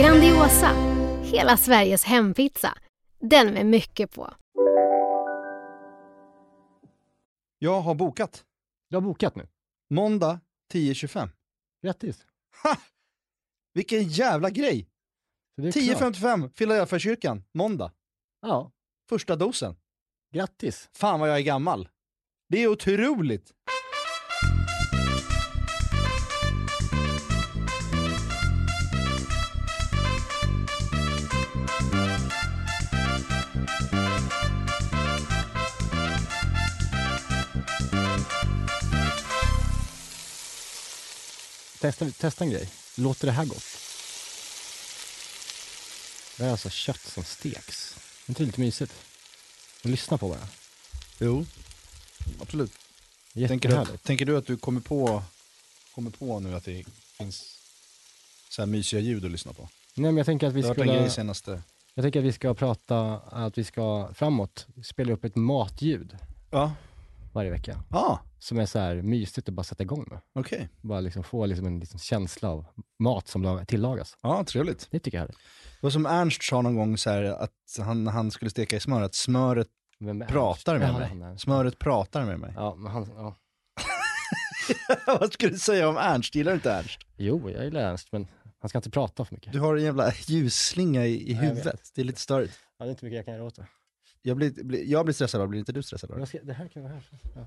Grandiosa, hela Sveriges hempizza. Den med mycket på. Jag har bokat. Du har bokat nu? Måndag 10.25. Grattis. Ha! Vilken jävla grej! Så det är klart. 10.55, Filadelfiakyrkan, måndag. Ja, Första dosen. grattis. Fan vad jag är gammal. Det är otroligt. Testa, testa en grej. Låter det här gott? Det är alltså kött som steks. Det är inte lite mysigt? Och lyssna på bara. Jo, absolut. Tänker du, att, tänker du att du kommer på, kommer på nu att det finns så här mysiga ljud att lyssna på? Nej, men jag tänker att vi ska... grej senaste... Jag tänker att vi ska prata, att vi ska framåt spela upp ett matljud Ja. varje vecka. Ah, Som är så här mysigt att bara sätta igång med. okej. Bara liksom få liksom en liksom känsla av mat som laga, tillagas. Ja, trevligt. Det tycker jag är härligt. Det var som Ernst sa någon gång så här att han, han skulle steka i smör, att smöret pratar med Ja, mig. Smöret pratar med mig. Ja, men han, ja. Vad skulle du säga om Ernst? Gillar du inte Ernst? Jo, jag gillar Ernst, men han ska inte prata för mycket. Du har en jävla ljusslinga i, i huvudet. Det är lite störigt. Ja, det är inte mycket jag kan göra åt det. Jag blir, blir, jag blir stressad av blir inte du stressad av det? Jag ska, det här kan vara här.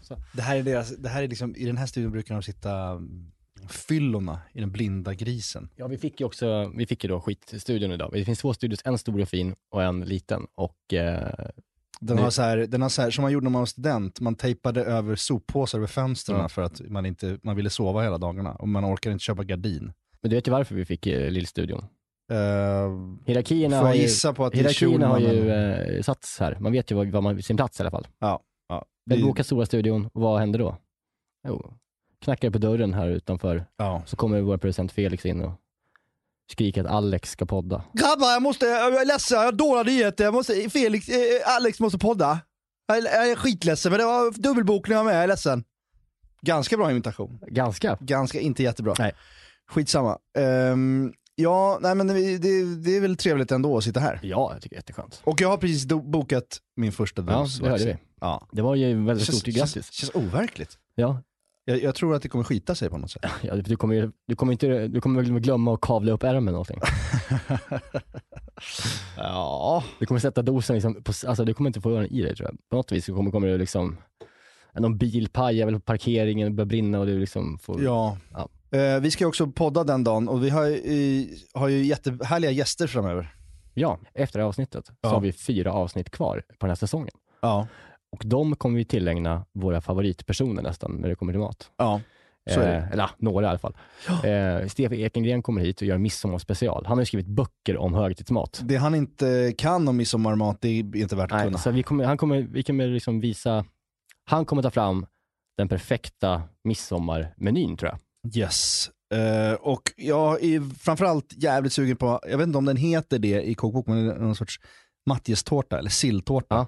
Ja. Det här är deras, det här är liksom, i den här studion brukar de sitta mm, fyllorna i den blinda grisen. Ja, vi fick ju också, vi fick ju då skitstudion idag. Det finns två studios, en stor och fin och en liten. Och eh, Den Nu- har så här, den har så här, som man gjorde när man var student, man tejpade över soppåsar över fönstren Ja. för att man inte, man ville sova hela dagarna och man orkar inte köpa gardin. men du vet ju varför vi fick eh, lillstudion. Uh, Hierarkierna får har jag gissa på att hierarkierna har ju Schulmanen? eh, satts här. Man vet ju var, var man sin plats i alla fall. Ja, Den det- bokar stora studion och vad händer då? Jo, knackar på dörren här utanför. ja. Så kommer vår producent Felix in och skriker att Alex ska podda. Grabbar, jag måste, jag är ledsen, jag har dåliga nyheter. Jag måste, Felix, eh, Alex måste podda. Jag är, jag är skitledsen, men det var dubbelbokning av mig, jag är ledsen. Ganska bra imitation. Ganska. Ganska, inte jättebra. Nej. Skitsamma. Um, ja, nej men det, det, det är väl trevligt ändå att sitta här. Ja, jag tycker det är jätteskönt. Och jag har precis do- bokat min första Ja, dos. det hörde vi. Ja. Det var ju väldigt stort. Grattis. känns overkligt. Ja, Jag, jag tror att det kommer skita sig på något sätt. ja du, kommer, ju- du, kommer inte, du kommer väl glömma att kavla upp ärmen eller någonting. ja. Du kommer sätta dosen liksom, på, alltså du kommer inte få den i dig tror jag. På något vis så kommer, kommer det liksom, någon bil pajar väl på parkeringen börjar brinna och du liksom får... Ja. Ja. Eh, vi ska också podda den dagen och vi har, ju- har ju jättehärliga gäster framöver. Ja, efter det här avsnittet Ja. så har vi fyra avsnitt kvar på den här säsongen. Ja. Och de kommer vi tillägna våra favoritpersoner nästan när det kommer till mat. Ja. Så är det. Eh, eller ja, några i alla fall. Eh, Stefan Ekengren kommer hit och gör midsommarspecial. Han har ju skrivit böcker om högtidsmat. Det han inte kan om midsommarmat, det är inte värt att Nej, kunna. så vi kommer, han kommer, vi kommer liksom visa, han kommer ta fram den perfekta midsommarmenyn tror jag. Yes. Eh, och jag är framförallt jävligt sugen på, jag vet inte om den heter det i kokbok, men det är någon sorts matjestårta eller silltårta. Ja.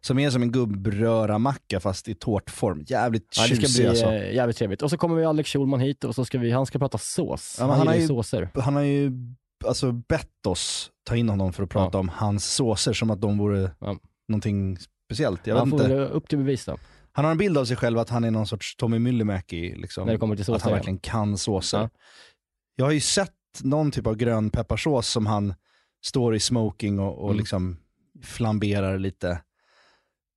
Som är som en gubbröra-macka fast i tårtform. Jävligt Ja, det ska tjusig bli alltså. jävligt trevligt. Och så kommer vi Alex Schulman hit och så ska vi, han ska prata sås. Ja, han, han har ju såser. Han har ju alltså bett oss ta in honom för att prata om hans såser som att de vore Ja. någonting speciellt. Jag vet Han får inte. upp till bevis då. Han har en bild av sig själv att han är någon sorts Tommy Myllymäki. Liksom. När det kommer till såser, Att han verkligen kan såser. Ja. Jag har ju sett någon typ av grön pepparsås som han står i smoking och, och Mm. liksom flamberar lite.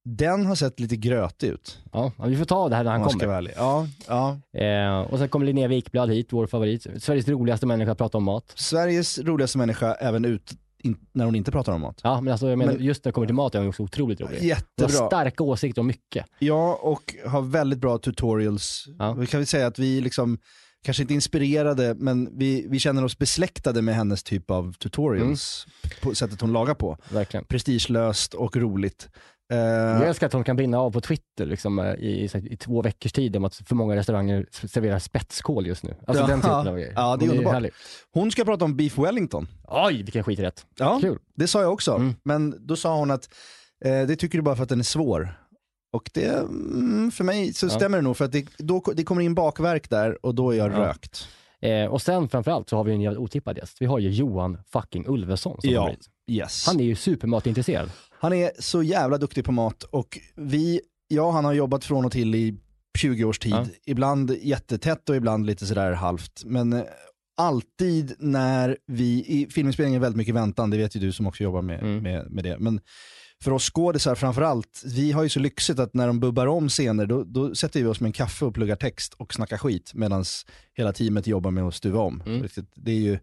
Den har sett lite grötig ut. Ja, vi får ta det här när han kommer. Ja, ja. Eh, och sen kommer Linnea Wikblad hit, vår favorit. Sveriges roligaste människa att prata om mat. Sveriges roligaste människa även ut in, när hon inte pratar om mat. Ja, men alltså jag menar, Men- just när det kommer till mat är hon också otroligt rolig. Hon har Jättebra. starka åsikter om mycket. Ja, och har väldigt bra tutorials. Ja. Vi kan väl säga att vi liksom, kanske inte inspirerade, men vi, vi känner oss besläktade med hennes typ av tutorials. På sättet hon lagar på. Verkligen. Prestigelöst och roligt. Eh, Jag älskar att hon kan brinna av på Twitter liksom, eh, i, i, i två veckors tid om att för många restauranger serverar spetskål just nu. Alltså Ja, den typen av grejer. ja, det är Hon underbart. härlig. hon ska prata om beef wellington. Oj, vilken skiträtt. Ja, Kul. det sa jag också. Mm. Men då sa hon att eh, det tycker du bara för att den är svår. Och det, mm, för mig så Ja. stämmer det nog, för att det, då, det kommer in bakverk där och då är jag Ja. rökt. Eh, och sen framförallt så har vi en jävligt otippad gäst. Vi har ju Johan fucking Ulveson som Ja. har blivit. Yes. Han är ju supermatintresserad. Han är så jävla duktig på mat och vi, ja han har jobbat från och till i 20 års tid. Ja. Ibland jättetätt och ibland lite sådär halvt. Men eh, alltid när vi, i filminspelningen är väldigt mycket väntan, det vet ju du som också jobbar med, Mm. med, med det. Men för oss skådisar framförallt, vi har ju så lyxigt att när de bubbar om scener då, då sätter vi oss med en kaffe och pluggar text och snackar skit medan hela teamet jobbar med att stuva om. Mm. Det är ju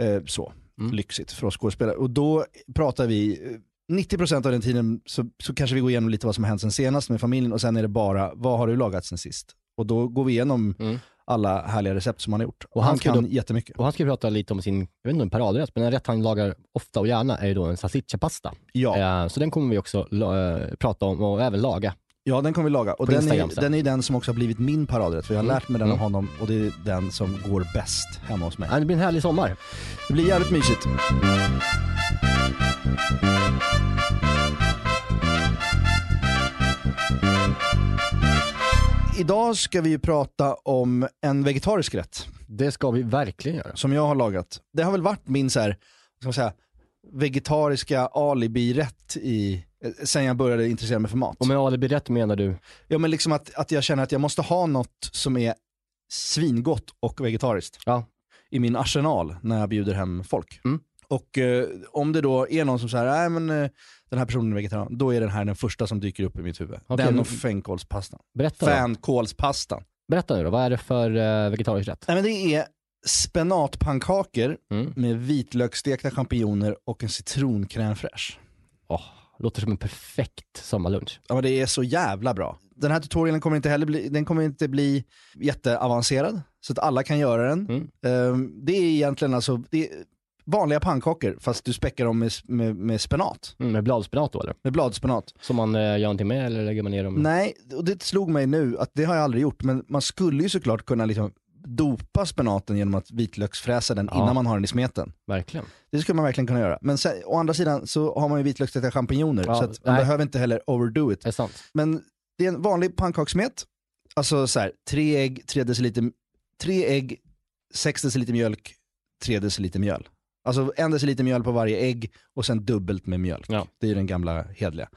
eh, så Mm. lyxigt för oss skådespelare. Och då pratar vi, eh, 90% av den tiden så, så kanske vi går igenom lite vad som har hänt sen senast med familjen och sen är det bara, vad har du lagat sen sist? Och då går vi igenom Mm. alla härliga recept som han har gjort. Och han, han kan då- jättemycket. Och han ska prata lite om sin, jag vet inte om paradrätt, men en rätt han lagar ofta och gärna är ju då en salsiccia-pasta. Ja, Eh, så den kommer vi också eh, prata om och även laga. Ja, den kommer vi laga. Och På den Instagram är, sen. den är den som också har blivit min paradrätt. För jag har Mm. lärt mig den av Mm. honom och det är den som går bäst hemma hos mig. Ja, det blir en härlig sommar. Det blir jävligt mysigt. Idag ska vi ju prata om en vegetarisk rätt Det ska vi verkligen göra. som jag har lagat. Det har väl varit min så här, vad ska man säga, vegetariska alibi-rätt i, sen jag började intressera mig för mat. Och med alibi rätt menar du? Ja men liksom att, att jag känner att jag måste ha något som är svingott och vegetariskt Ja. i min arsenal när jag bjuder hem folk. Mm. Och eh, om det då är någon som säger, nej men eh, den här personen är vegetarian, då är den här den första som dyker upp i mitt huvud. Okej, den men- och fänkålspastan. Berätta. Fänkålspastan. Berätta nu då, vad är det för uh, vegetarisk rätt? Nej men det är spenatpannkakor Mm. med vitlöksstekta champinjoner och en citroncrème fraîche. Åh, låter som en perfekt sommarlunch. Ja men det är så jävla bra. Den här tutorialen kommer inte heller bli, den kommer inte bli jätteavancerad, så att alla kan göra den. Mm. Ehm, det är egentligen alltså, det är vanliga pannkakor fast du späckar dem med, med, med spenat, Mm, med bladspenat då eller? med bladspenat. Som man uh, gör någonting med eller lägger man ner dem? Nej, och det slog mig nu att det har jag aldrig gjort, men man skulle ju såklart kunna liksom dopa spenaten genom att vitlöksfräsa den Ja. innan man har den i smeten. Verkligen. Det skulle man verkligen kunna göra. Men sen, å andra sidan så har man ju vitlöksstekta champinjoner, Ja, så att man nej. behöver inte heller overdo it. Det är sant. Men det är en vanlig pannkakssmet, alltså så här, tre ägg, tre deciliter, tre ägg, sex deciliter mjölk, tre deciliter mjöl. Alltså en deciliter mjöl på varje ägg och sen dubbelt med mjölk. Ja. Det är ju den gamla hedliga.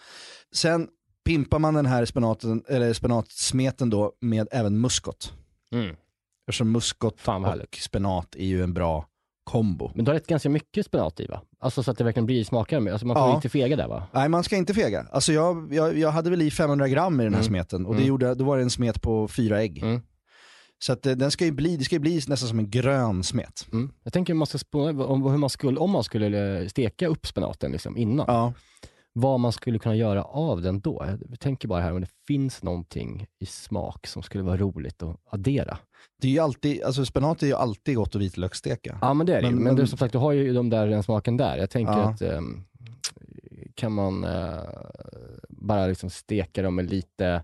Sen pimpar man den här spenaten, eller spenatsmeten då med även muskot. Mm. Eftersom muskot Fan vad och härligt. spenat är ju en bra kombo. Men du har rätt ganska mycket spenat i va? Alltså så att det verkligen blir smakare. Alltså man får Ja. inte fega där va? Nej man ska inte fega. Alltså jag, jag, jag hade väl i 500 gram i den här Mm. smeten och det Mm. gjorde, då var det en smet på fyra ägg. Mm. Så att eh, den ska ju bli, det ska ju bli nästan som en grön smet. Mm. Jag tänker man ska spå- om hur man skulle, om man skulle eh, steka upp spenaten liksom innan. Ja. Vad man skulle kunna göra av den då. Jag tänker bara här om det finns någonting i smak som skulle vara roligt att addera. Det är ju alltid, alltså spenat är ju alltid gott att vitlökssteka. Ja men det är det. Men- men, men- du, som sagt, du har ju de där, den smaken där. Jag tänker Ja. att ehm, kan man eh, bara liksom steka dem med lite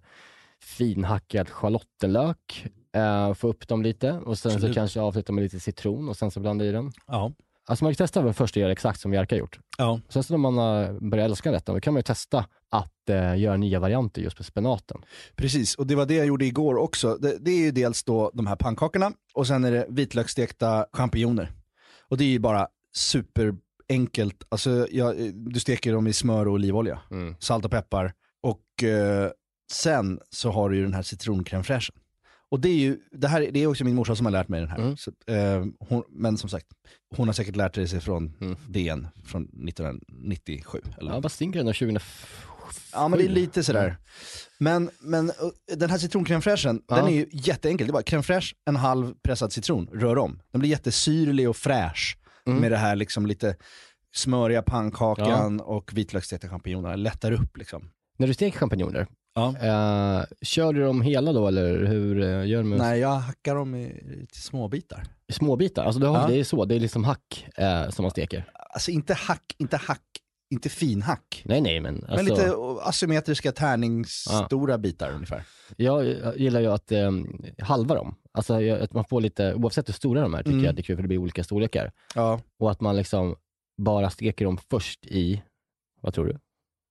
finhackad schalottenlök, eh, få upp dem lite och sen Absolut. så kanske avsluta med lite citron och sen så blanda i den. Ja. Alltså man kan testa väl först att göra exakt som Jerka har gjort. ja. Sen så när man har börjat älska rätten, då kan man ju testa att eh, göra nya varianter just med spenaten. Precis, och det var det jag gjorde igår också. Det, det är ju dels då de här pannkakorna och sen är det vitlöksstekta champinjoner. Och det är ju bara superenkelt. Alltså, jag, du steker dem i smör och olivolja, Mm. salt och peppar. Och eh, sen så har du ju den här citroncrème fraîchen. Och det är ju, det här det är också min morsa som har lärt mig den här. Mm. Så, eh, hon, men som sagt, hon har säkert lärt sig från Mm. DN från 1997. Eller? Ja, vad stinker den 2007? Ja men det är lite sådär. Men, men uh, den här citroncrème fraîchen, Ja. den är ju jätteenkel. Det är bara crème fraîche, en halv pressad citron, rör om. Den blir jättesyrlig och fräsch Mm. med det här liksom lite smöriga pannkakan och vitlöksstekta champinjonerna. Lättar upp liksom. När du steker champinjoner, Ja. Eh, kör du dem hela då eller hur eh, gör du med Nej, jag hackar dem i, i små bitar. småbitar? Alltså det, har, Ja. det är så, det är liksom hack eh, som man steker? Alltså inte hack, inte hack, inte finhack. Nej nej men alltså, Men lite asymmetriska tärningsstora bitar ungefär. jag, jag gillar ju att eh, halva dem. Alltså jag- att man får lite, oavsett hur stora de är tycker Mm. jag det är kul för det blir olika storlekar. Ja. Och att man liksom bara steker dem först i, vad tror du?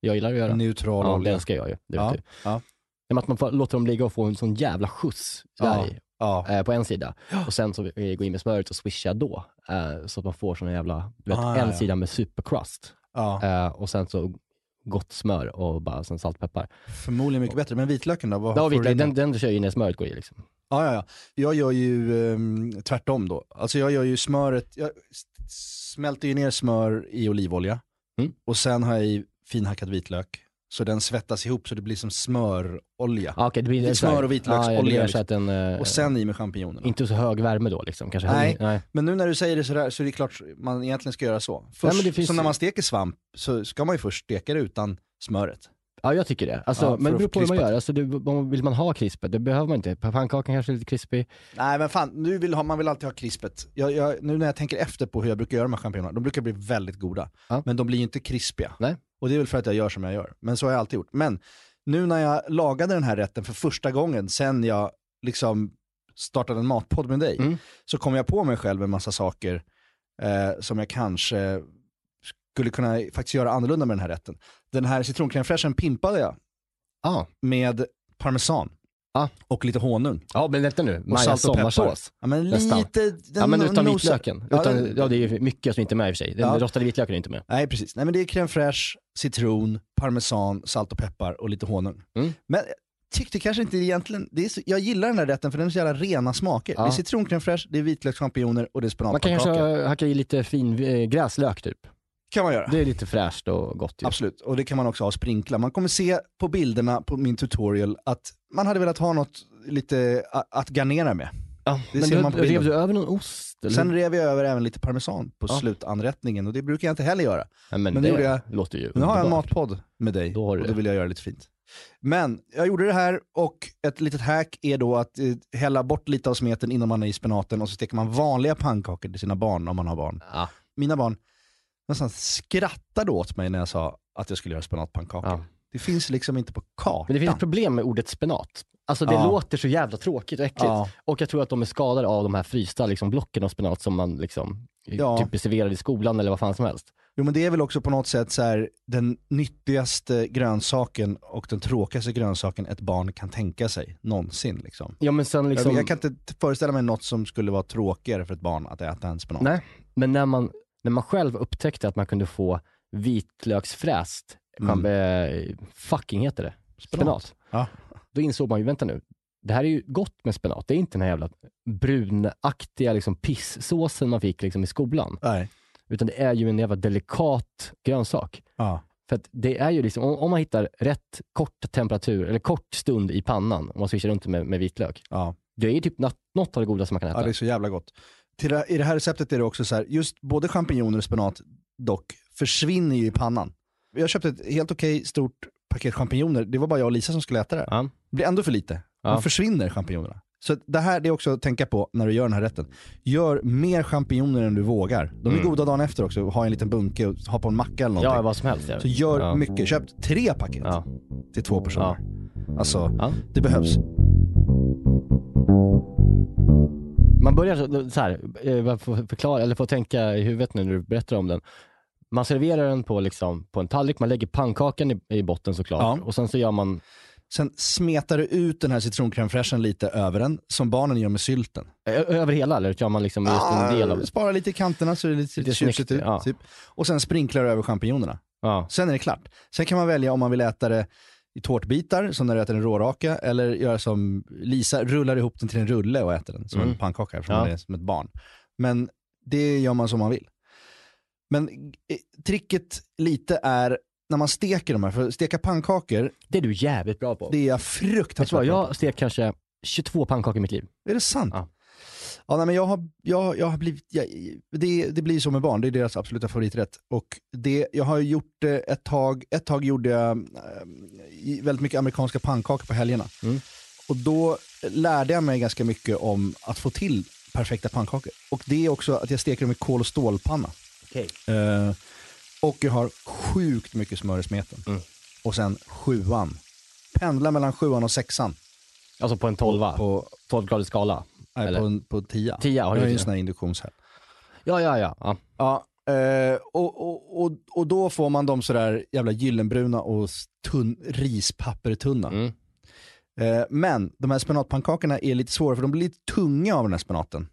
Jag gillar att göra. Neutral ja, olja. det älskar jag ju. Det Ja, vet du. ja. Men att man får, låter dem ligga och få en sån jävla skjuts Ja. där Ja. eh, på en sida. Och sen så eh, gå in med smöret och swisha då. Eh, så att man får sån jävla, du vet, Ah, ja, en ja. sida med supercrust. ja. Eh, och sen så gott smör och bara sen salt och peppar. Förmodligen mycket bättre. Men vitlöken då? Vad Ja, vitlök, den, den kör ju när smöret går i liksom. Ja, ja, ja. Jag gör ju ehm, tvärtom då. Alltså jag gör ju smöret, jag smälter ju ner smör i olivolja Mm. och sen har jag i finhackad vitlök. Så den svettas ihop så det blir som smörolja. Ah, okay, det blir Det här- smör och vitlöksolja, Ja, det blir liksom. eh, Och sen i med champinjonerna. inte så hög värme då liksom. Kanske Nej. nej. Men nu när du säger det sådär så är det klart man egentligen ska göra så. Först, Nej, som när man steker svamp så ska man ju först steka det utan smöret. Ja, jag tycker det. Alltså, Ja, men det beror på hur man gör. Alltså, det, vill man ha krispet, det behöver man inte. Pannkakan kanske är lite krispig. Nej men fan, nu vill ha, man vill alltid ha krispet. Jag, jag, nu när jag tänker efter på hur jag brukar göra med champinjonerna, de brukar bli väldigt goda. Ja. Men de blir ju inte krispiga. Nej. Och det är väl för att jag gör som jag gör. Men så har jag alltid gjort. Men nu när jag lagade den här rätten för första gången sen jag liksom startade en matpodd med dig, Mm. så kom jag på mig själv en massa saker eh, som jag kanske skulle kunna faktiskt göra annorlunda med den här rätten. Den här citronkrämfräschen pimpade jag Ja, med parmesan Ah. och lite honung. ja men vänta nu. Maja sommarsås. Ja, men Nästan. lite... Den Ja men utan vitlöken. Ja, Utan, den- ja, det är mycket som inte är med i och för sig. Den Ja. rostade vitlöken är inte med. Nej precis, nej men det är crème fraîche, citron, parmesan, salt och peppar och lite honung. Mm. Men tyckte kanske inte egentligen, det är så, jag gillar den här rätten för den är så jävla rena smaker. Ja. Det är citroncrème fraîche, det är vitlökschampinjoner och det är Man kan spenatpannkakor. kanske hacka i lite fin eh, gräslök typ. kan man göra. Det är lite fräscht och gott ju. Absolut, och det kan man också ha sprinkla. Man kommer se på bilderna på min tutorial att man hade velat ha något lite a- att garnera med. Ja, Det men ser du, man på rev bilden. du över någon ost? Eller? Sen rev jag över även lite parmesan på Ja. slutanrättningen och det brukar jag inte heller göra. ja, men men det det jag. låter ju nu har jag en matpodd med dig Då och då vill jag göra lite fint. Men jag gjorde det här och ett litet hack är då att eh, hälla bort lite av smeten innan man är i spenaten och så steker man vanliga pannkakor till sina barn om man har barn. Mina barn nästan skrattade åt mig när jag sa att jag skulle göra spenatpannkakor. Det finns liksom inte på kartan. Men det finns ett problem med ordet spenat. Alltså det Ja. låter så jävla tråkigt och äckligt. Ja. Och jag tror att de är skadade av de här frysta liksom, blocken av spenat som man liksom, Ja. typ blir serverad i skolan eller vad fan som helst. Jo men det är väl också på något sätt så här, den nyttigaste grönsaken och den tråkigaste grönsaken ett barn kan tänka sig någonsin. Liksom. Ja men sen liksom, Jag, jag kan inte föreställa mig något som skulle vara tråkigare för ett barn att äta än spenat. nej, men när man, när man själv upptäckte att man kunde få vitlöksfräst, Mm. fucking heter det, spenat. Ja. Då insåg man ju, vänta nu, det här är ju gott med spenat. Det är inte den här jävla brunaktiga liksom, pisssåsen man fick liksom, i skolan. Nej. Utan det är ju en jävla delikat grönsak. Ja. För att det är ju liksom, om, om man hittar rätt kort temperatur, eller kort stund i pannan, om man swishar runt med, med vitlök. Ja. Det är ju typ något, något av det godaste man kan äta. ja, det är så jävla gott. Till I det här receptet är det också så här, just både champinjoner och spenat dock försvinner ju i pannan. Jag köpte ett helt okej stort paket champinjoner, det var bara jag och Lisa som skulle äta det. Ja. Det blir ändå för lite. Ja. De försvinner champinjonerna. Så det här det är också att tänka på när du gör den här rätten. Gör mer champinjoner än du vågar. De är Mm. goda dagen efter också, ha en liten bunke och ha på en macka eller någonting. Ja, vad som helst. Ja. Så gör ja. mycket, köp tre paket Ja. till två personer. Alltså, Ja. det behövs. Man börjar så, så här, eh, förklara, eller får tänka i huvudet nu när du berättar om den. Man serverar den på, liksom, på en tallrik, man lägger pannkakan i, i botten såklart. Ja. Och sen så gör man, Sen smetar du ut den här citroncrème lite över den, som barnen gör med sylten. ö- över hela eller gör man liksom just en del av det? Spara lite i kanterna så det är lite, Lite tjusigt ut. ja. Typ. Och sen sprinklar du över champinjonerna. Ja. Sen är det klart. Sen kan man välja om man vill äta det i tårtbitar, som när du äter en råraka, eller göra som Lisa, rullar ihop den till en rulle och äter den som Mm. en pannkaka, Ja. man är som ett barn. Men det gör man som man vill. Men eh, tricket lite är när man steker de här, för att steka pannkakor, Det är du jävligt bra på. det är jag fruktansvärt bra jag stek kanske 22 pannkakor i mitt liv. på. Är det sant? Ja. Ja, nej, men jag har, jag, jag har blivit, jag, det, det blir så med barn, det är deras absoluta favoriträtt. Och det, jag har gjort det ett tag, ett tag gjorde jag eh, väldigt mycket amerikanska pannkakor på helgerna. Mm. Och då lärde jag mig ganska mycket om att få till perfekta pannkakor. Och det är också att jag steker dem i kol och stålpanna. Eh, och jag har sjukt mycket smör i smeten. Mm. Och sen sjuan. Pendla mellan sjuan och sexan. Alltså på en tolva? På, 12-gradig skala? nej, Eller? på, en, på tia. Tia, har jag har ju en sån här induktionshäll. Ja, ja, ja. ja. Ja, eh, och, och, och, och då får man dem sådär jävla gyllenbruna och tunn, rispappertunna. Mm. Eh, men de här spenatpannkakorna är lite svåra för de blir lite tunga av den här spenaten.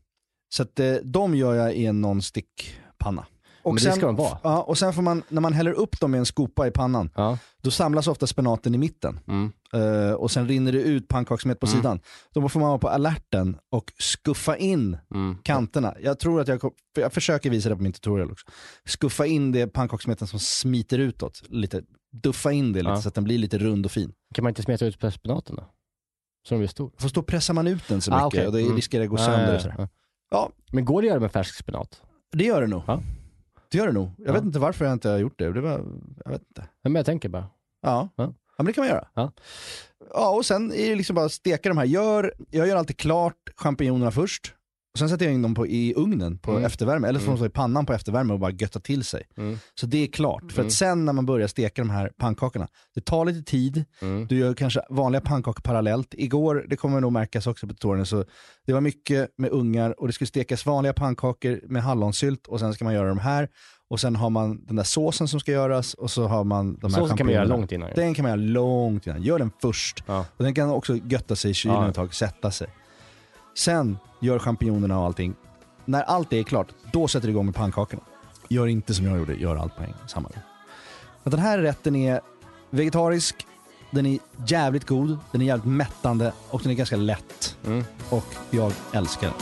Så att, eh, de gör jag i en non-stick-panna. Och Men det ska de vara. Ja, och sen får man, när man häller upp dem i en skopa i pannan, Ja. då samlas ofta spenaten i mitten. Mm. Eh, och sen rinner det ut pannkakssmet på Mm. sidan. Då får man vara på alerten och skuffa in Mm. kanterna. Jag tror att jag, jag försöker visa det på min tutorial också. Skuffa in det pannkakssmeten som smiter utåt. Lite, duffa in det lite Ja. så att den blir lite rund och fin. Kan man inte smeta ut spenaten då? Så de blir stor? För då pressar man ut den så Ah, mycket okej. och det Mm. riskerar att gå Ja, sönder. ja, ja. Ja, Men går det att göra med färsk spenat? det gör det nog. Det gör det nog. Jag Ja. vet inte varför jag inte har gjort det. det var, jag vet inte. Men jag tänker bara. Ja. Ja. ja, men det kan man göra. Ja. Ja, och sen är det liksom bara steka de här. Gör, jag gör alltid klart champinjonerna först. Och sen sätter jag in dem på, i ugnen på Mm. eftervärme, eller så får Mm. de stå i pannan på eftervärme och bara götta till sig. Mm. Så det är klart. För Mm. att sen när man börjar steka de här pannkakorna, det tar lite tid, Mm. du gör kanske vanliga pannkakor parallellt. Igår, det kommer nog märkas också på tutorialen, så det var mycket med ungar och det skulle stekas vanliga pannkakor med hallonsylt och sen ska man göra de här. Och sen har man den där såsen som ska göras och så har man de här Så kan man göra långt innan. Den kan man göra långt innan. Gör den först. Ja. Och den kan också götta sig i kylen Ja. ett tag, sätta sig. Sen gör champinjonerna och allting. När allt det är klart, då sätter du igång med pannkakorna. Gör inte som jag gjorde, gör allt på en samma gång. Men den här rätten är vegetarisk, den är jävligt god, den är jävligt mättande och den är ganska lätt. Mm. Och jag älskar den.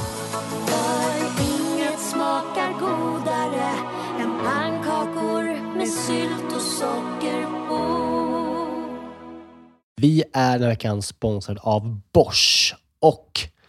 Inget smakar godare än pannkakor med sylt och socker på. Vi är den här veckan sponsrad av Bosch och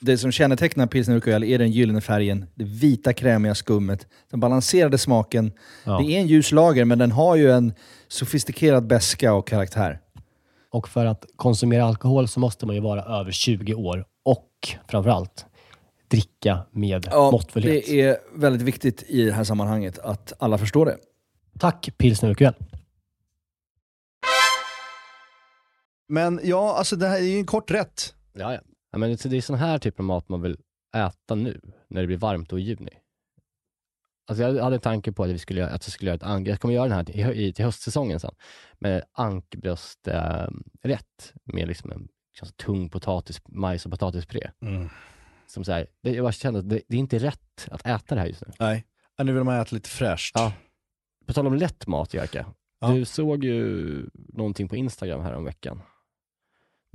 Det som kännetecknar pilsner urquell är den gyllene färgen, det vita krämiga skummet, den balanserade smaken. Ja. Det är en ljus lager men den har ju en sofistikerad beska och karaktär. Och för att konsumera alkohol så måste man ju vara över 20 år och framförallt dricka med måttfullhet. det är väldigt viktigt i det här sammanhanget att alla förstår det. Tack Pilsner Urquell. Men ja, alltså det här är ju en kort rätt. Ja, ja. Ja men det är sån här typ av mat man vill äta nu, när det blir varmt och i juni. Alltså jag hade en tanke på att, vi skulle, att jag skulle göra ett ang- jag kommer göra den här i- till höstsäsongen sen, med ankbrösträtt äh, med liksom en ganska tung potatis, majs och potatispuré. Som så här, det, jag bara kände att det, det är inte rätt att äta det här just nu. Nej, ja, nu vill man äta lite fräscht. Ja. På tal om lätt mat, Jerka. Ja. Du såg ju någonting på Instagram här om veckan.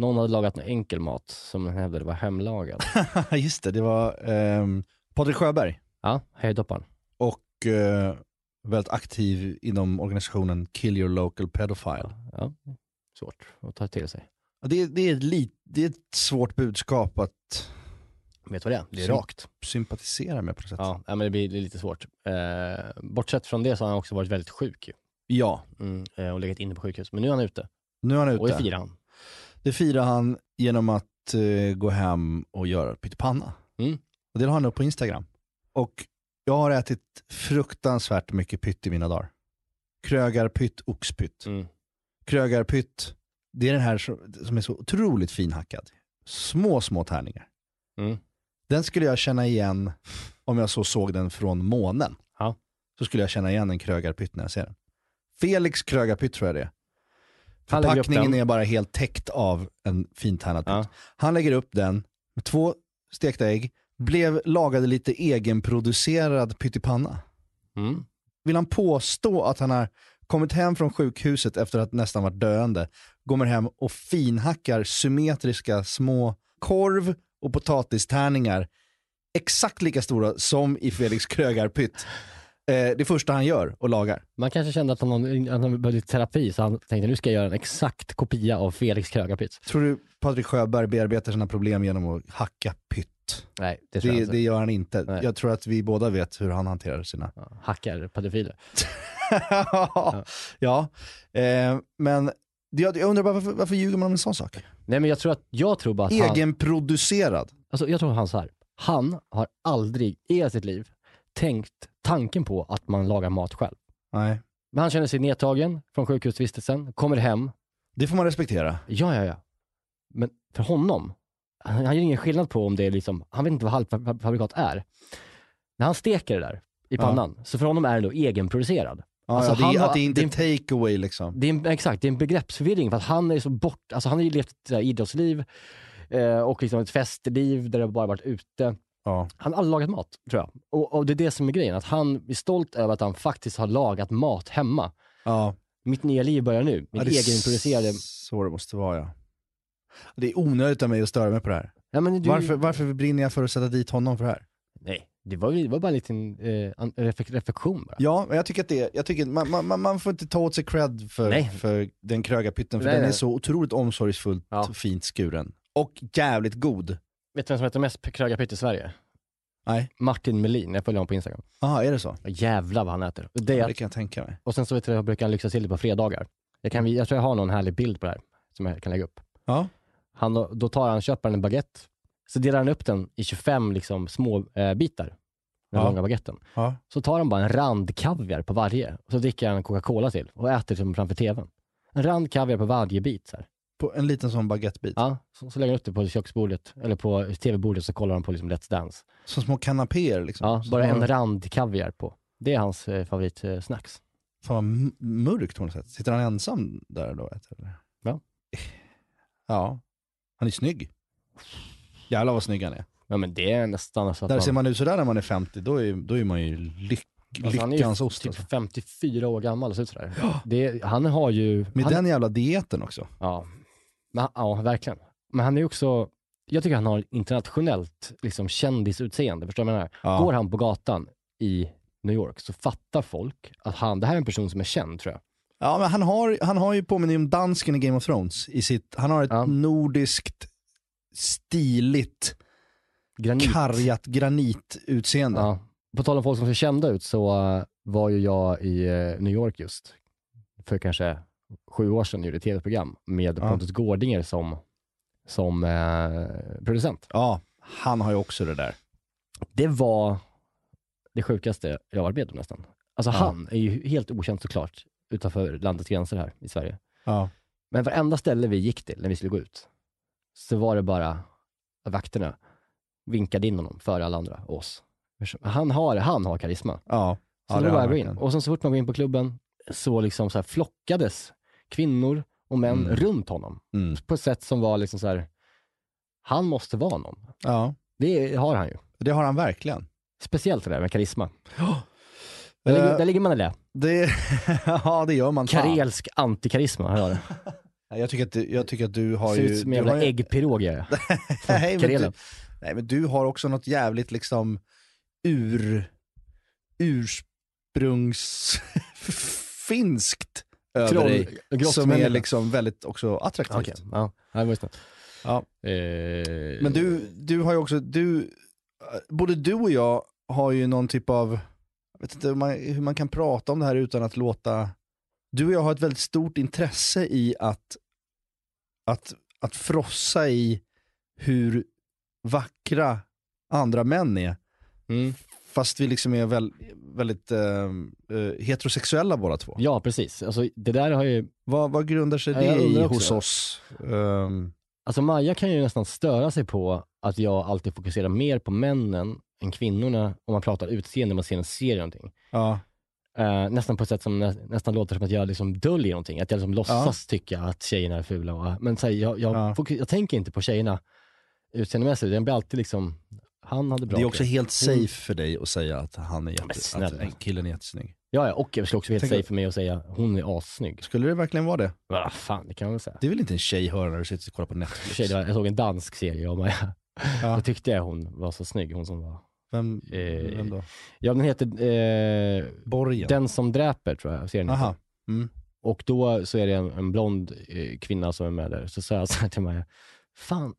Någon hade lagat en enkel mat som han hävdade var hemlagad. Just det, det var ehm, Patrik Sjöberg Ja, höjdhopparen. och eh, väldigt aktiv inom organisationen Kill Your Local Pedophile. Ja, svårt att ta till sig. Ja, Det är, det, är lit, det är ett svårt budskap att Vet vad det är? Det är Sym- rakt. sympatisera med på något sätt. Ja, men det blir lite svårt. Eh, bortsett från det så har han också varit väldigt sjuk ju. Ja, Mm, eh, och legat inne på sjukhus. Men nu är han ute. nu är han Och det ute. firar han. Det firar han genom att eh, gå hem och göra pyttipanna. Mm. Och det la han upp på Instagram. Och jag har ätit fruktansvärt mycket pytt i mina dagar. Krögarpytt, oxpytt. Mm. Krögarpytt, det är den här som som är så otroligt finhackad. Små, små tärningar. Mm. Den skulle jag känna igen om jag så såg den från månen. Ja. Så skulle jag känna igen en krögarpytt när jag ser den. Felix krögarpytt tror jag det är. Förpackningen är bara helt täckt av en fintärnad. Ja. Han lägger upp den med två stekta ägg, blev lagade lite egenproducerad pyttipanna. Mm. Vill han påstå att han har kommit hem från sjukhuset efter att nästan varit döende, kommer hem och finhackar symmetriska små korv och potatistärningar exakt lika stora som i Felix krögarpytt. Eh, det första han gör och lagar. Man kanske kände att han, att han behövde terapi så han tänkte nu ska jag göra en exakt kopia av Felix Krögarpizza. Tror du Patrik Sjöberg bearbetar sina problem genom att hacka pytt? Nej, det tror jag Det, inte. det gör han inte. Nej. Jag tror att vi båda vet hur han hanterar sina... Ja, Hackar pedofiler. ja, eh, men det- jag, jag undrar bara varför, varför ljuger man om en sån sak? Nej men jag tror att, jag tror bara att han, Egenproducerad. alltså jag tror han så här. han har aldrig i hela sitt liv tänkt tanken på att man lagar mat själv. Nej. Men han känner sig nedtagen från sjukhusvistelsen, kommer hem, Det får man respektera. ja ja ja. Men för honom, han, han gör ingen skillnad på om det är liksom, han vet inte vad halvfabrikat är. När han steker det där i Ja. pannan, så för honom är det då egenproducerad. Ja, Alltså, ja, det, han är, har- att det är inte det är- take away liksom. Det är en, exakt, det är en begreppsförvirring för att han är så bort, alltså han har ju levt ett idrottsliv eh, och liksom ett festliv där det bara varit ute. Ja. Han har aldrig lagat mat, tror jag. Och, och det är det som är grejen, att han är stolt över att han faktiskt har lagat mat hemma. Ja. Mitt nya liv börjar nu. Min ja, är egenproducerade... Så det måste vara ja. Det är onödigt av mig att störa mig på det här. Ja, du... Varför, varför brinner jag för att sätta dit honom för det här? Nej, det var, det var bara en liten eh, reflektion bara. Ja, men jag tycker att det, jag tycker, man, man, man- får inte ta åt sig cred för, Nej. för den krögarpytten, för Nej, den är nej. så otroligt omsorgsfullt Ja. fint skuren. Och jävligt god. Vet du vem som heter mest krögarpytt i Sverige? Nej. Martin Melin, jag följer honom på Instagram. Jaha, är det så? Jävlar vad han äter. Det, Ja, det kan jag tänka mig. och sen så vet du, jag brukar han lyxa till det på fredagar. Jag, kan, jag tror jag har någon härlig bild på det här som jag kan lägga upp. Ja. Han, då tar han, köper han en baguette, så delar han upp den i 25 liksom, små eh, bitar, den Ja. långa baguetten. Ja. Så tar han bara en rand kaviar på varje och så dricker han Coca-Cola till och äter liksom framför tvn. En rand kaviar på varje bit. Så här. På en liten sån baguettebit. Ja, så, så lägger han upp det på köksbordet, eller på tv-bordet så kollar han på liksom Let's Dance. Som små kanapéer liksom. Ja, bara har- en rand kaviar på. Det är hans eh, favoritsnacks. Fan vad mörkt på något sätt. Sitter han ensam där då? Eller? Ja. Ja. Han är snygg. Jävlar vad snygg han är. Ja men det är nästan så att Där ser man, man ut sådär när man är 50, då är, då är man ju lyck, alltså, han är ju lyckans ost. typ Alltså. 54 år gammal och ser ut sådär. Det, han har ju... Med han, den jävla dieten också. Ja, men, ja, verkligen. Men han är också, jag tycker han har internationellt liksom, kändisutseende. Förstår du vad jag menar? Ja. Går han på gatan i New York så fattar folk att han, det här är en person som är känd tror jag. Ja, men han har, han har ju påminner om dansken i Game of Thrones. I sitt, han har ett Ja. nordiskt, stiligt, Granit. kargat granitutseende. Ja. På tal om folk som ser kända ut så eh, var ju jag i eh, New York just för kanske sju år sedan och gjorde ett tv-program med Ja. Pontus Gårdinger som, som eh, producent. Ja, han har ju också det där. Det var det sjukaste jag varit med om nästan. Alltså Ja. han är ju helt okänd såklart utanför landets gränser här i Sverige. Ja. Men varenda ställe vi gick till när vi skulle gå ut så var det bara vakterna vinkade in honom före alla andra, oss. Han har, han har karisma. Ja. Så Ja, det var bara in. Och sen så fort man går in på klubben så liksom så flockades kvinnor och män Mm. runt honom Mm. på ett sätt som var liksom så här, han måste vara någon. Ja, Det har han ju. det har han verkligen. Speciellt det där med karisma. Där, ligger, Eh, där ligger man i det. Det, ja, det gör man. Fan. Karelsk antikarisma. Här har det. Ja, Jag tycker, att, du- jag tycker att du har Ser ju... ut som en jävla ju- äggpirog jag. Nej, men du, Karelen. nej men du har också något jävligt liksom ur, ursprungsfinskt över Troll- dig. Som är liksom väldigt också attraktivt. Okej, ja. Det var snällt. Ja. Eh, Men du, du har ju också, du, både du och jag har ju någon typ av, jag vet inte hur man, hur man kan prata om det här utan att låta, du och jag har ett väldigt stort intresse i att, att, att frossa i hur vackra andra män är. Mm. Fast vi liksom är väl, väldigt eh, eh, heterosexuella båda två. Ja, precis. Alltså, det där har ju... Vad, vad grundar sig Ja, det i hos oss? Ehm, Alltså Maja kan ju nästan störa sig på att jag alltid fokuserar mer på männen än kvinnorna om man pratar utseende, man ser en serie någonting. ja. Eh, nästan på ett sätt som nä, nästan låter som att jag liksom döljer någonting. Att jag liksom låtsas tycka att tjejerna är fula. Och, men så här, jag, jag, Ja. fokus, jag tänker inte på tjejerna utseendemässigt. Jag blir alltid liksom, han hade bra Det är också helt safe för dig att säga att han är men jätte, snälla. att en killen är jättesnygg. Ja, ja, och jag skulle också vara helt Tänk- safe för mig att säga hon är assnygg. Skulle det verkligen vara det? Vad fan, det kan man väl säga. Det är väl inte en tjejhöra när du sitter och kollar på I och Netflix? sig, det var- Jag såg en dansk serie om Maja. Ja. Då tyckte jag hon var så snygg, hon som var Vem, Eh, vem då? Ja, den heter eh, Borgen? Den som dräper tror jag serien heter. Aha. Mm. Och då så är det en, en blond eh, kvinna som är med där. Så sa jag så här till mig, fan,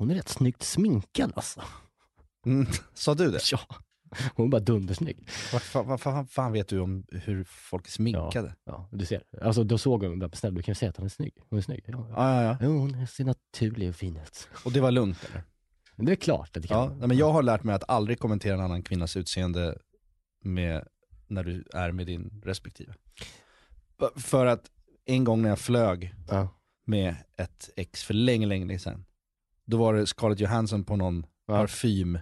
hon är rätt snyggt sminkad alltså. Mm. Sa du det? Ja, hon är bara dundersnygg. Vad fan, vad fan, fan vet du om hur folk är sminkade? Ja, du ser. Alltså då såg hon, bara, snälla du kan ju säga att hon är snygg. Hon är snygg. Ja, ja. Ja, ja, ja. Hon ser naturlig och fin ut. Och det var lugnt eller? Men det är klart att det kan Ja, men jag har lärt mig att aldrig kommentera en annan kvinnas utseende med, när du är med din respektive. För att en gång när jag flög Ja. med ett ex för länge, länge sedan. Då var det Scarlett Johansson på någon Ja. parfym,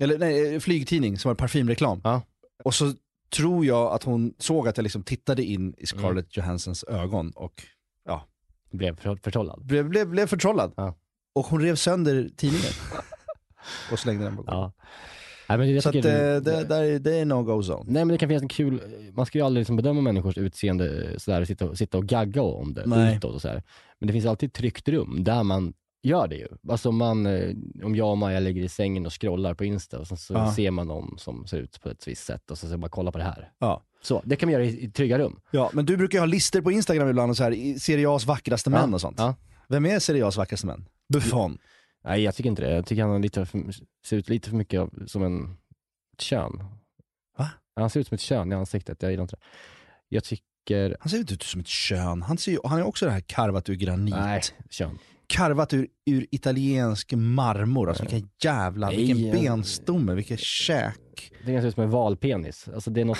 eller nej, flygtidning som var parfymreklam. Ja. Och så tror jag att hon såg att jag liksom tittade in i Scarlett Johanssons ögon och Blev för, förtrollad. blev, blev, blev förtrollad. Ja. Och hon rev sönder tidningen. och slängde den på golvet. Ja. Nej, Så att, eh, det, det, det är no-go zone. Nej men det kan finnas en kul, man ska ju aldrig liksom bedöma människors utseende eh, sådär, sitta, och- sitta och gagga om det Nej. utåt och sådär. Men det finns alltid ett tryggt rum där man gör det ju. Alltså man, eh, om jag och Maja ligger i sängen och scrollar på Insta och så Ja. ser man någon som ser ut på ett visst sätt och så säger man kolla på det här. Ja. Så, det kan man göra i, i trygga rum. ja, men du brukar ju ha listor på Instagram ibland och så här, Serie A's vackraste män Ja, och sånt. Vem är Serie A's vackraste män? Buffon. Nej jag tycker inte det. Jag tycker han lite för, ser ut lite för mycket av, som en kön. Va? Han ser ut som ett kön i ansiktet, jag gillar inte det. Jag tycker, Han ser inte ut som ett kön. Han, ser ju, han är också det här karvat ur granit. nej, kön. Karvat ur, ur italiensk marmor. Alltså vilken jävla, vilken benstomme, vilket käk. Det kan se ut som en valpenis. Alltså det är något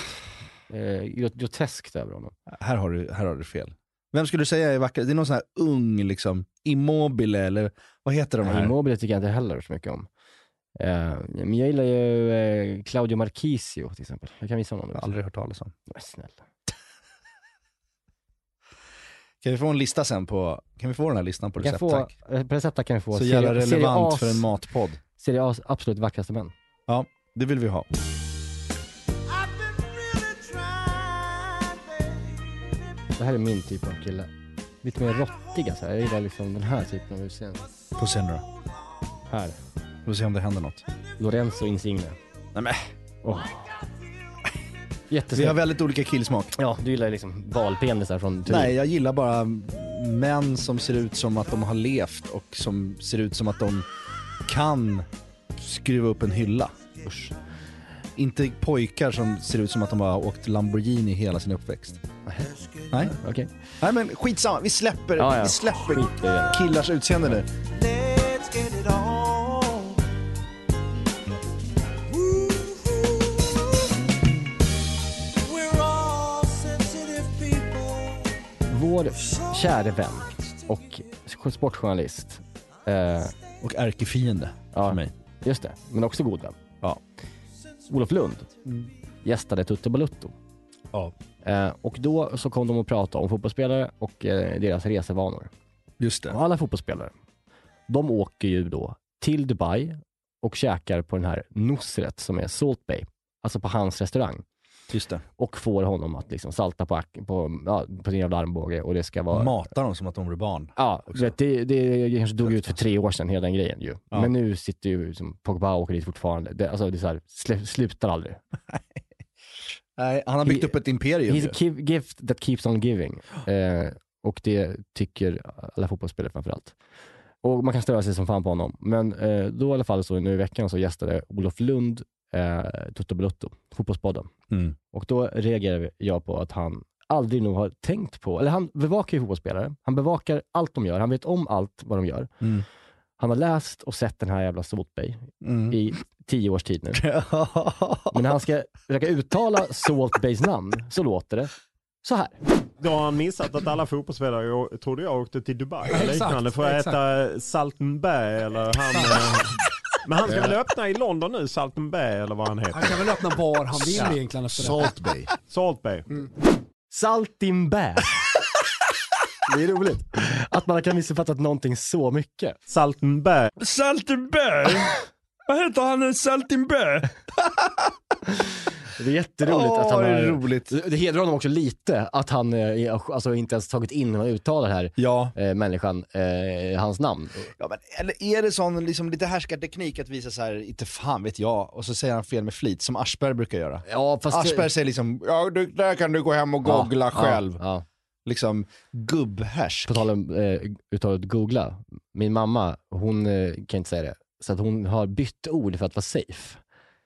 eh, grot- groteskt över honom. Här har, du, här har du fel. Vem skulle du säga är vacker? Det är någon sån här ung, liksom, immobile eller vad heter de här? Immobile tycker jag inte heller så mycket om. Eh, men jag gillar ju eh, Claudio Marchisio till exempel. Jag kan visa honom. Jag har aldrig hört talas om. Men snälla. Kan vi få en lista sen på, kan vi få den här listan på recept tack? eh, på recepta kan vi få Så jävla Serie relevant A's- för en matpodd. Serie A's absolut vackraste män. Ja, det vill vi ha. Det här är min typ av kille. Lite mer råttiga så här. Jag gillar liksom den här typen av utseende. Nu då. Här. Vi får se om det händer något. Lorenzo Insigne. Nej, men. Åh. Vi har väldigt olika killsmak. Ja, du gillar liksom valpenisar från Turin. Nej, jag gillar bara män som ser ut som att de har levt och som ser ut som att de kan skruva upp en hylla. Usch. Inte pojkar som ser ut som att de har åkt Lamborghini hela sin uppväxt. Nej, Okej. Nej men skitsamma, vi släpper, Ja, ja. vi släpper Skit killars utseende nu. Vår käre vän och sportjournalist. Eh, Och ärkefiende ja, för mig. just det. Men också god vän. Ja. Olof Lund gästade Tutte Balutto. Ja. Eh, och då så kom de att prata om fotbollsspelare och eh, deras resevanor. Just det. Och alla fotbollsspelare, de åker ju då till Dubai och käkar på den här Nusret som är Salt Bay, alltså på hans restaurang. Just det. Och får honom att liksom salta på, på, ja, på sin jävla armbåge och det ska vara... Matar dem som att de vore barn. Ja, vet, det, det kanske dog ut för tre år sedan, hela den grejen ju. Ja. Men nu sitter ju liksom, Pogba och åker dit fortfarande. Det, alltså, det är så här, sl- slutar aldrig. Nej, han har byggt He- upp ett imperium He's ju. a gift that keeps on giving. Eh, och det tycker alla fotbollsspelare framförallt. Och man kan störa sig som fan på honom. Men eh, då i alla fall så nu i veckan så gästade Olof Lund eh, Toto Balutto, Fotbollspodden. Mm. Och då reagerade jag på att han aldrig nog har tänkt på, eller han bevakar ju fotbollsspelare, han bevakar allt de gör, han vet om allt vad de gör. Mm. Han har läst och sett den här jävla Salt Bay Mm. i tio års tid nu. Men när han ska försöka uttala Salt Bays namn så låter det så här. Då har han missat att alla fotbollsspelare trodde jag åkte till Dubai eller liknande för att exakt. äta Saltenberg eller han... Men han ska väl öppna i London nu, Saltenberg eller vad han Han heter. kan väl öppna var han vill Ja. egentligen efter det. Salt Bay. Salt Bay. Saltimbä. Det är roligt att man kan missuppfattat någonting så mycket. Saltenberg. Saltenberg! Vad heter han? Saltenberg? Det är jätteroligt Åh, att han det är har... roligt. Det hedrar honom också lite att han eh, alltså, inte ens tagit in och uttalar här Ja. eh, människan, eh, hans namn. Ja, men, eller är det sån liksom, lite härskarteknik att visa så här, inte fan vet jag, och så säger han fel med flit, som Aschberg brukar göra. Ja, fast... Aschberg säger liksom, ja du, där kan du gå hem och googla ja, själv. Ja, Liksom gubbhärsk. På tal om eh, uttalet googla. Min mamma, hon eh, kan inte säga det. Så att hon har bytt ord för att vara safe.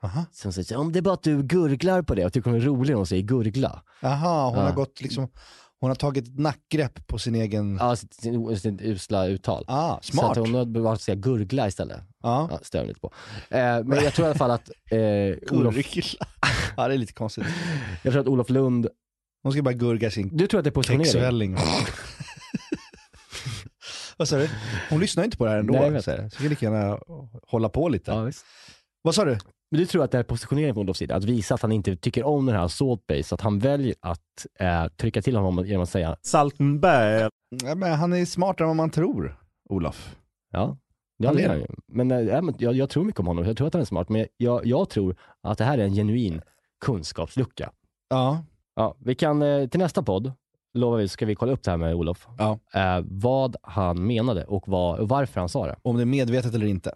Aha. Så hon säger så om det är bara att du gurglar på det och tycker hon är rolig när hon säger gurgla. Jaha, hon Ja. har gått liksom, hon har tagit ett nackgrepp på sin egen... Ja, sitt, sin, sitt usla uttal. Ah, Så smart. att hon har att säga gurgla istället. Ja. Ja, stör lite på. Eh, men jag tror i alla fall att eh, Olof, Gurgla. ja, det är lite konstigt. jag tror att Olof Lund, Hon ska bara gurga sin du tror att det är positionering? Vad sa du? Hon lyssnar inte på det här ändå. Nej, så så kan lika gärna hålla på lite. Ja, visst. Vad sa du? Men du tror att det är positionering från Olofs sida? Att visa att han inte tycker om den här Salt Bay, så att han väljer att eh, trycka till honom genom att säga Saltenberg. Ja, men han är smartare än vad man tror, Olof. Ja, det Han är han ju. Men, eh, ja, men jag, jag tror mycket om honom, jag tror att han är smart, men jag, jag tror att det här är en genuin kunskapslucka. Ja. Ja, vi kan, eh, till nästa podd, lovar vi, ska vi kolla upp det här med Olof. Ja. Eh, vad han menade och, vad, och varför han sa det. Om det är medvetet eller inte.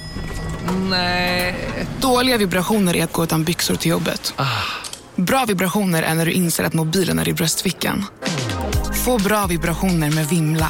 Nej. Dåliga vibrationer är att gå utan byxor till jobbet. Bra vibrationer är när du inser att mobilen är i bröstfickan. Få bra vibrationer med Vimla.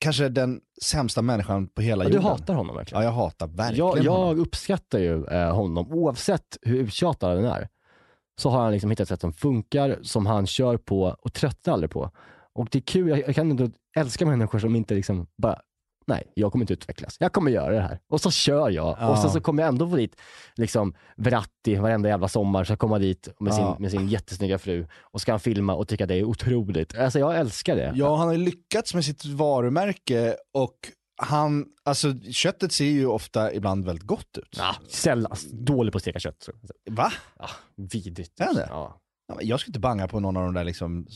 kanske den sämsta människan på hela Ja, du jorden. hatar honom verkligen. Ja, jag hatar verkligen Jag, honom. jag uppskattar ju eh, honom, oavsett hur uttjatad han är. Så har han liksom hittat ett sätt som funkar, som han kör på och tröttnar aldrig på. Och det är kul, jag, jag kan inte älska människor som inte liksom bara, nej, jag kommer inte utvecklas. Jag kommer göra det här. Och så kör jag. Ja. Och sen så kommer jag ändå få dit liksom Verratti varenda jävla sommar, så jag komma dit med, Ja. sin, med sin jättesnygga fru och ska han filma och tycka det är otroligt. Alltså jag älskar det. Ja, han har lyckats med sitt varumärke och han, alltså köttet ser ju ofta ibland väldigt gott ut. Ja, sällan, dålig på att steka kött. Va? Ja, vidrigt. Är det? Ja. Jag skulle inte banga på någon av de där liksom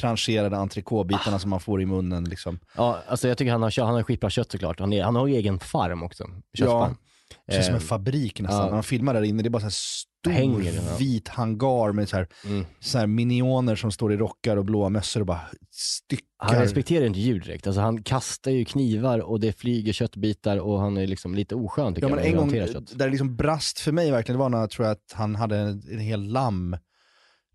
trancherade entrecôtebitarna som man får i munnen liksom. Ja, alltså jag tycker han har, han har skitbra kött såklart. Han, är, han har ju egen farm också. köttfarm. Det känns som en Eh, fabrik nästan. ja. Man filmar där inne, det är bara så här stor Hänger, ja. vit hangar med så här, Mm. så här minioner som står i rockar och blåa mössor och bara styckar. Han respekterar inte djur direkt. Alltså han kastar ju knivar och det flyger köttbitar och han är liksom lite oskön tycker Ja, men jag. en han gång, där det liksom brast för mig verkligen, det var när jag tror att han hade en, en hel lamm,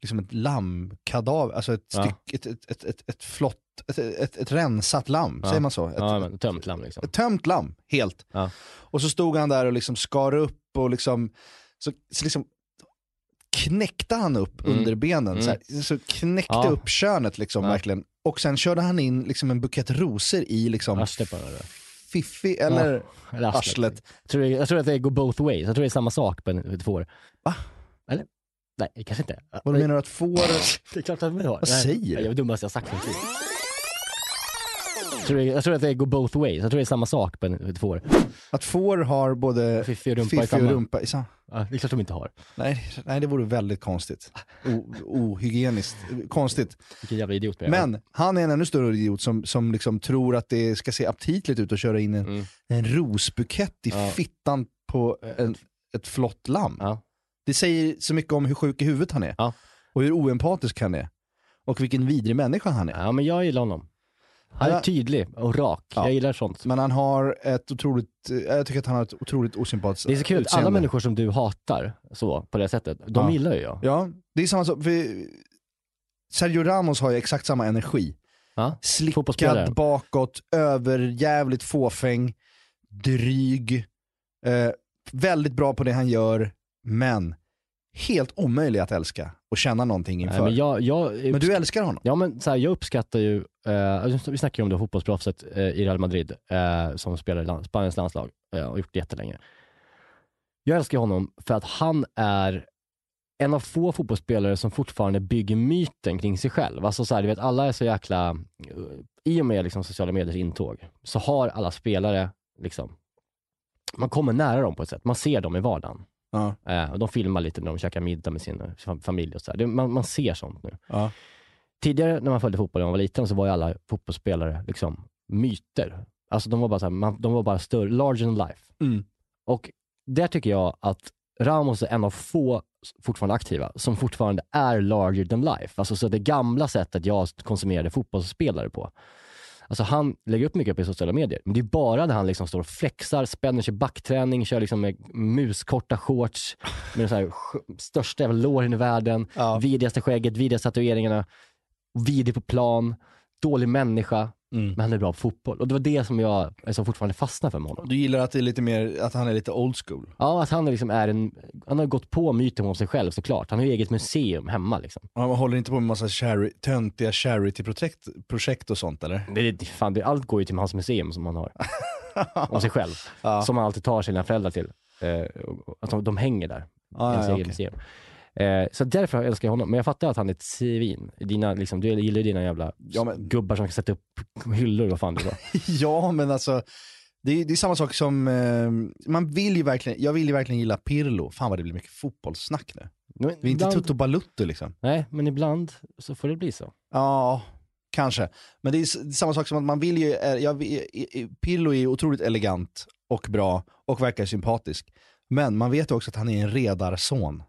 liksom ett lammkadaver, alltså ett, Ja. styck, ett, ett, ett, ett, ett flott, ett, ett, ett rensat lamm, Ja. säger man så? Ett, Ja, men tömt lamm liksom. ett tömt lamm, helt. Ja. Och så stod han där och liksom skar upp och liksom, så, så liksom knäckte han upp Mm. under benen, Mm. så, så knäckte upp könet liksom verkligen. Och sen körde han in liksom en bukett rosor i liksom Arslet eller? fiffi, eller eller arslet. Jag tror, jag tror att det går both ways. Jag tror det är samma sak på en- ett får. Va? Eller? Nej, kanske inte. Vad menar du att får... Det är klart att vi har. Vad säger du? Det är det dummaste jag sagt någonsin. Jag tror, jag att det går both ways. Jag tror det är samma sak på ett får. Att får har både Fiffi och rumpa i fiffi och samma. rumpa i samma. Ja, det är klart de inte har. Nej, nej, det vore väldigt konstigt. Ohygieniskt. Konstigt. Vilken jävla idiot är. Men han är en ännu större idiot som, som liksom tror att det ska se aptitligt ut att köra in en, Mm. en rosbukett i Ja. fittan på en, ett flott lamm. Det säger så mycket om hur sjuk i huvudet han är. Och hur oempatisk han är. Och vilken vidrig människa han är. Ja, men jag gillar honom. Han är Ja. tydlig och rak. Jag gillar sånt. Men han har ett otroligt, eh, jag tycker att han har ett otroligt osympatiskt Det är så kul, att alla utseende. människor som du hatar så, på det sättet, de Ja. gillar ju jag. Ja, det är samma sak. Sergio Ramos har ju exakt samma energi. Fotbollsspelare. Slickad bakåt, överjävligt fåfäng, dryg, eh, väldigt bra på det han gör, men helt omöjlig att älska och känna någonting inför. Nej, men, jag, jag, Men du älskar honom? Ja, men så här, jag uppskattar ju, eh, vi snackar ju om det fotbollsproffset eh, i Real Madrid eh, som spelar i land, Spaniens landslag eh, och gjort det jättelänge. Jag älskar honom för att han är en av få fotbollsspelare som fortfarande bygger myten kring sig själv. Alltså så här, du vet, alla är så jäkla, eh, i och med liksom sociala mediers intåg, så har alla spelare, liksom, man kommer nära dem på ett sätt. Man ser dem i vardagen. Ja. Eh, och de filmar lite när de käkar middag med sin fam- familj och så. Det, man, man ser sånt nu. Ja. Tidigare när man följde fotboll när man var liten så var ju alla fotbollsspelare liksom myter. Alltså de var bara, så här, man, de var bara större, larger than life. Mm. Och där tycker jag att Ramos är en av få fortfarande aktiva som fortfarande är larger than life. Alltså så det gamla sättet jag konsumerade fotbollsspelare på. Alltså han lägger upp mycket på sociala medier, men det är bara när han liksom står och flexar, spänner sig backträning, kör liksom med muskorta shorts, med så här största jävla låren i världen, vidrigaste skägget, vidrigaste tatueringarna, vidrig på plan, dålig människa, men han är bra på fotboll. Och det var det som jag alltså, fortfarande fastnade för med honom. Du gillar att, det är lite mer, att han är lite old school? Ja, att han liksom är en, han har gått på myten om sig själv såklart. Han har ju eget museum hemma liksom. Han håller inte på med massa chari- töntiga charity-projekt projekt och sånt eller? Det, det, fan, det, allt går ju till hans museum som han har. om sig själv. Som han alltid tar sina föräldrar till. Eh, att de, de hänger där. Ah, ja, okej. museum. Eh, så därför älskar jag honom. Men jag fattar att han är ett svin. Dina, liksom, du gillar ju dina jävla gubbar som kan sätta upp hyllor, vad fan det var. ja, men alltså, det är, det är samma sak som, eh, man vill ju verkligen, jag vill ju verkligen gilla Pirlo. Fan vad det blir mycket fotbollssnack nu. Men Vi är inte Tutto Balutto liksom. Nej, men ibland så får det bli så. Ja, kanske. Men det är, det är samma sak som att man vill ju, eh, jag, Pirlo är otroligt elegant och bra och verkar sympatisk. Men man vet ju också att han är en redarson.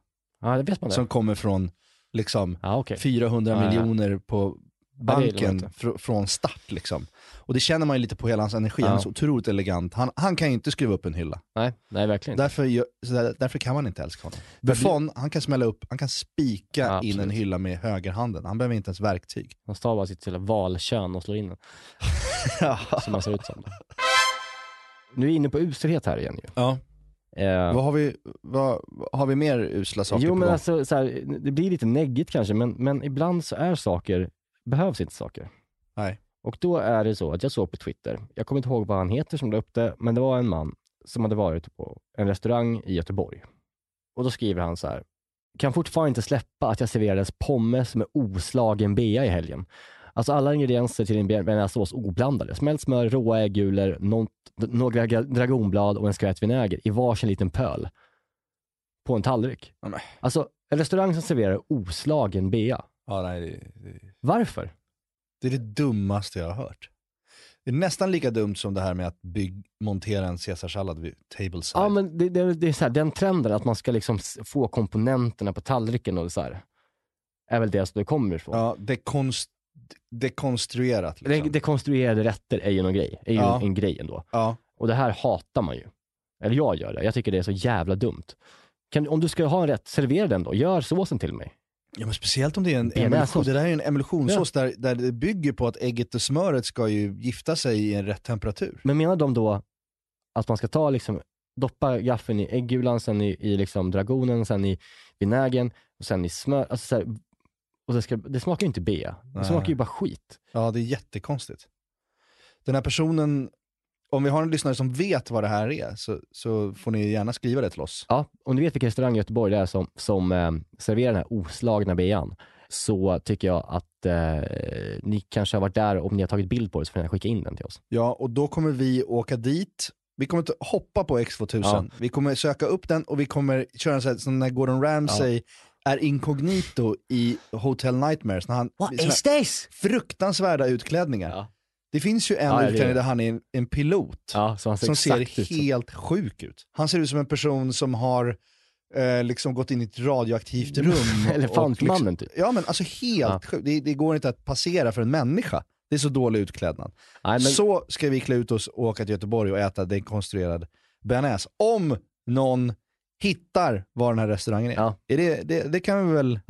Ja, det vet man det. Som kommer från liksom Ja, okej. 400 Ja, ja. miljoner på Ja, det gillar man banken fr- från start liksom. Och det känner man ju lite på hela hans energi, han är så otroligt elegant. Han, han kan ju inte skruva upp en hylla. Nej, nej verkligen inte. Därför, gör- så där, därför kan man inte älska honom. Buffon, han kan smälla upp, han kan spika Ja, in en absolut. hylla med högerhanden. Han behöver inte ens verktyg. Han stavar bara sitt lilla valkön och slår in den. Som han ser ut som. Nu är vi inne på uselhet här igen ju. Ja. Eh, Vad har vi, vad, har vi mer usla saker jo på men gång? alltså, så här, det blir lite neggigt kanske, men, men ibland så är saker, behövs inte saker. Nej. Och då är det så att jag såg på Twitter, jag kommer inte ihåg vad han heter som la upp det, men det var en man som hade varit på en restaurang i Göteborg. Och då skriver han så här, kan fortfarande inte släppa att jag serverades pommes med oslagen bea i helgen. Alltså alla ingredienser till en bearnaisesås oblandade. Smält smör, råa äggulor, något, några gra- dragonblad och en skvätt vinäger i varsin liten pöl. På en tallrik. Alltså, en restaurang som serverar oslagen bea. Ja, nej, det, det, Varför? det är det dummaste jag har hört. Det är nästan lika dumt som det här med att bygg, montera en caesarsallad vid tableside. Ja, men det, det, det är så här, den trenden att man ska liksom få komponenterna på tallriken och så här, är väl det som det kommer ifrån. Ja, dekonst, dekonstruerat. Liksom. Dekonstruerade rätter är ju någon grej, är ju Ja. en, grej ändå. Ja. Och det här hatar man ju. Eller jag gör det, jag tycker det är så jävla dumt. Kan, om du ska ha en rätt, servera den då. Gör såsen till mig. Ja, men speciellt om det är en emulsion. Det där är en emulsionssås där, där det bygger på att ägget och smöret ska ju gifta sig i en rätt temperatur. Men menar de då att man ska ta liksom, doppa gaffeln i äggulan, sen i, i liksom dragonen, sen i vinägen och sen i smör. Alltså så här, och det, ska, det smakar ju inte bea. Det Nej. smakar ju bara skit. Ja, det är jättekonstigt. Den här personen, om vi har en lyssnare som vet vad det här är, så, så får ni gärna skriva det till oss. Ja, om du vet vilken restaurang i Göteborg det är som, som eh, serverar den här oslagna bean, så tycker jag att eh, ni kanske har varit där, om ni har tagit bild på det så får ni skicka in den till oss. Ja, och då kommer vi åka dit. Vi kommer inte hoppa på X2000. Ja. Vi kommer söka upp den och vi kommer köra en sån här, som när Gordon Ramsay är inkognito i Hotel Nightmares. När han, What såna is this? Fruktansvärda utklädningar. Det Det finns ju en Ja, ja, utklädning där han är en, en pilot. Ja, som ser ut som- helt sjuk ut. Han ser ut som en person som har eh, liksom gått in i ett radioaktivt rum. och- Elefantmannen, liksom, Ja men alltså helt sjukt. Det, det går inte att passera för en människa. Det är så dålig utklädnad. Nej, men- Så ska vi klä ut oss och åka till Göteborg och äta dekonstruerad bearnaise. Om någon hittar var den här restaurangen är. är det, det, det kan vi väl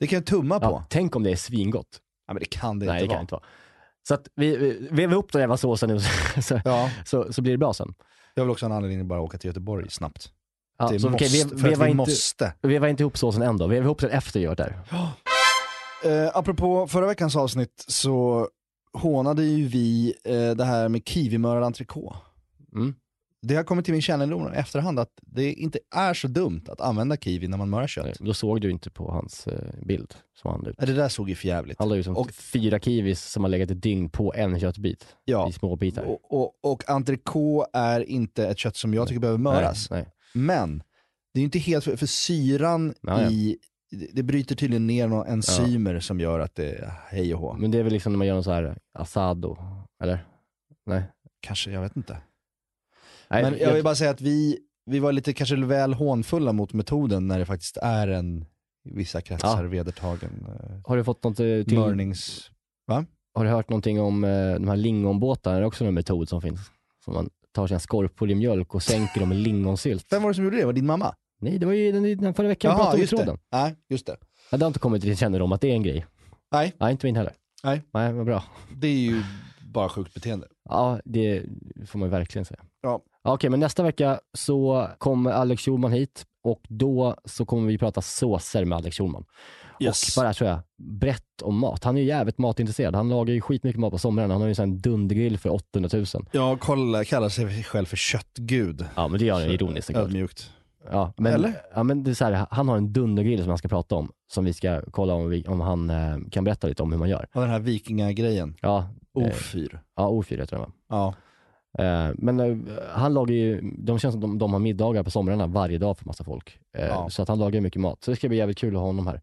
det kan vi tumma på. Ja, tänk om det är svingott. Ja, men det kan det Nej, inte det kan vara. inte vara. Så att vi, vi vevar ihop den jävla såsen nu så, så, så blir det bra sen. Jag vill också ha en anledning att bara åka till Göteborg snabbt. Ja, det så måste, okej, vev- för att veva vi inte, måste. Veva inte ihop såsen än då, veva ihop den efter vi gör där. Eh, apropå förra veckans avsnitt så hånade ju vi eh, det här med kiwimörad entrecote. Mm. Det har kommit till min kännedom i efterhand att det inte är så dumt att använda kiwi när man mörar kött. Då såg du inte på hans eh, bild som han ut. Ja, Det där såg ju för jävligt. Han la ut som fyra kiwis som har legat ett dygn på en köttbit Ja. i små bitar. Och, och, och entrecote är inte ett kött som jag tycker behöver möras. Nej, nej. Men det är inte helt, för, för syran Ja, ja. i, det- bryter tydligen ner några enzymer som gör att det är hej och hå. Men det är väl liksom när man gör någon så här asado, eller? Nej. Kanske, jag vet inte. Nej, Men jag vill bara säga att vi, vi var lite kanske väl hånfulla mot metoden när det faktiskt är en i vissa kretsar Ja. vedertagen eh, Har du fått något eh, till... mörnings... Va? Har du hört någonting om eh, de här lingonbåtarna? Det är också en metod som finns. Som man tar sina skorpor i mjölk och sänker dem med lingonsylt. Vem var det som gjorde det? Var det din mamma? Nej, det var ju den, den förra veckan vi Jaha, pratade om i just det. tråden. Nej, just det. Ja, det har inte kommit till kännedom att det är en grej. Nej. Nej, inte min heller. Nej. Nej, vad bra. Det är ju bara sjukt beteende. Ja, det får man verkligen säga. Ja. Okej, men nästa vecka så kommer Alex Schulman hit och då så kommer vi prata såser med Alex Schulman. Yes. Och bara tror jag, brett om mat. Han är ju jävligt matintresserad. Han lagar ju skitmycket mat på somrarna. Han har ju en dundergrill för 800 000. Jag kollar, kallar sig själv för köttgud. Ja, men det gör han Så, ironiskt. Ödmjukt. Ja, men, Eller? Ja, men det är så här, han har en dundergrill som han ska prata om, som vi ska kolla om, vi, om han eh, kan berätta lite om hur man gör. Och den här vikingagrejen. Ja, eh, O4. Ja, O4 heter den va? Ja. Eh, men eh, han lagar ju, de känns som de, de har middagar på somrarna varje dag för massa folk. Eh, Ja. Så att han lagar mycket mat. Så det ska bli jävligt kul att ha honom här.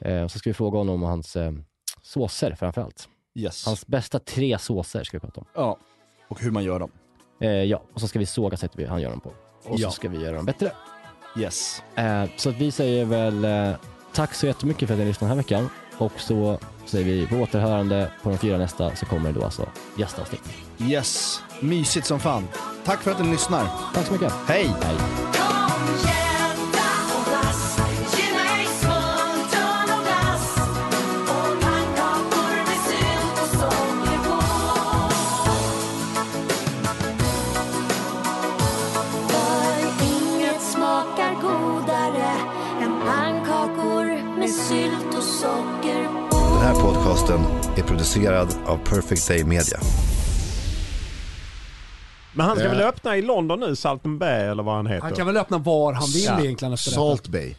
Eh, så ska vi fråga honom om hans eh, såser framförallt. Yes. Hans bästa tre såser ska vi prata om. Ja, och hur man gör dem. Eh, ja, och så ska vi såga sättet han gör dem på. Och Ja. så ska vi göra dem bättre. Yes. Eh, så att vi säger väl eh, tack så jättemycket för att ni lyssnade den här veckan. Och så säger vi på återhörande på de fyra nästa så kommer det då alltså gästavsnitt. Yes. Mysigt som fan. Tack för att ni lyssnar. Tack så mycket. Hej. Hej. Här podcasten är producerad av Perfect Day Media. Men han ska Eh. väl öppna i London nu, Salten Bay eller vad han heter? Han kan väl öppna var han vill Ja. egentligen efter Salt detta. Bay.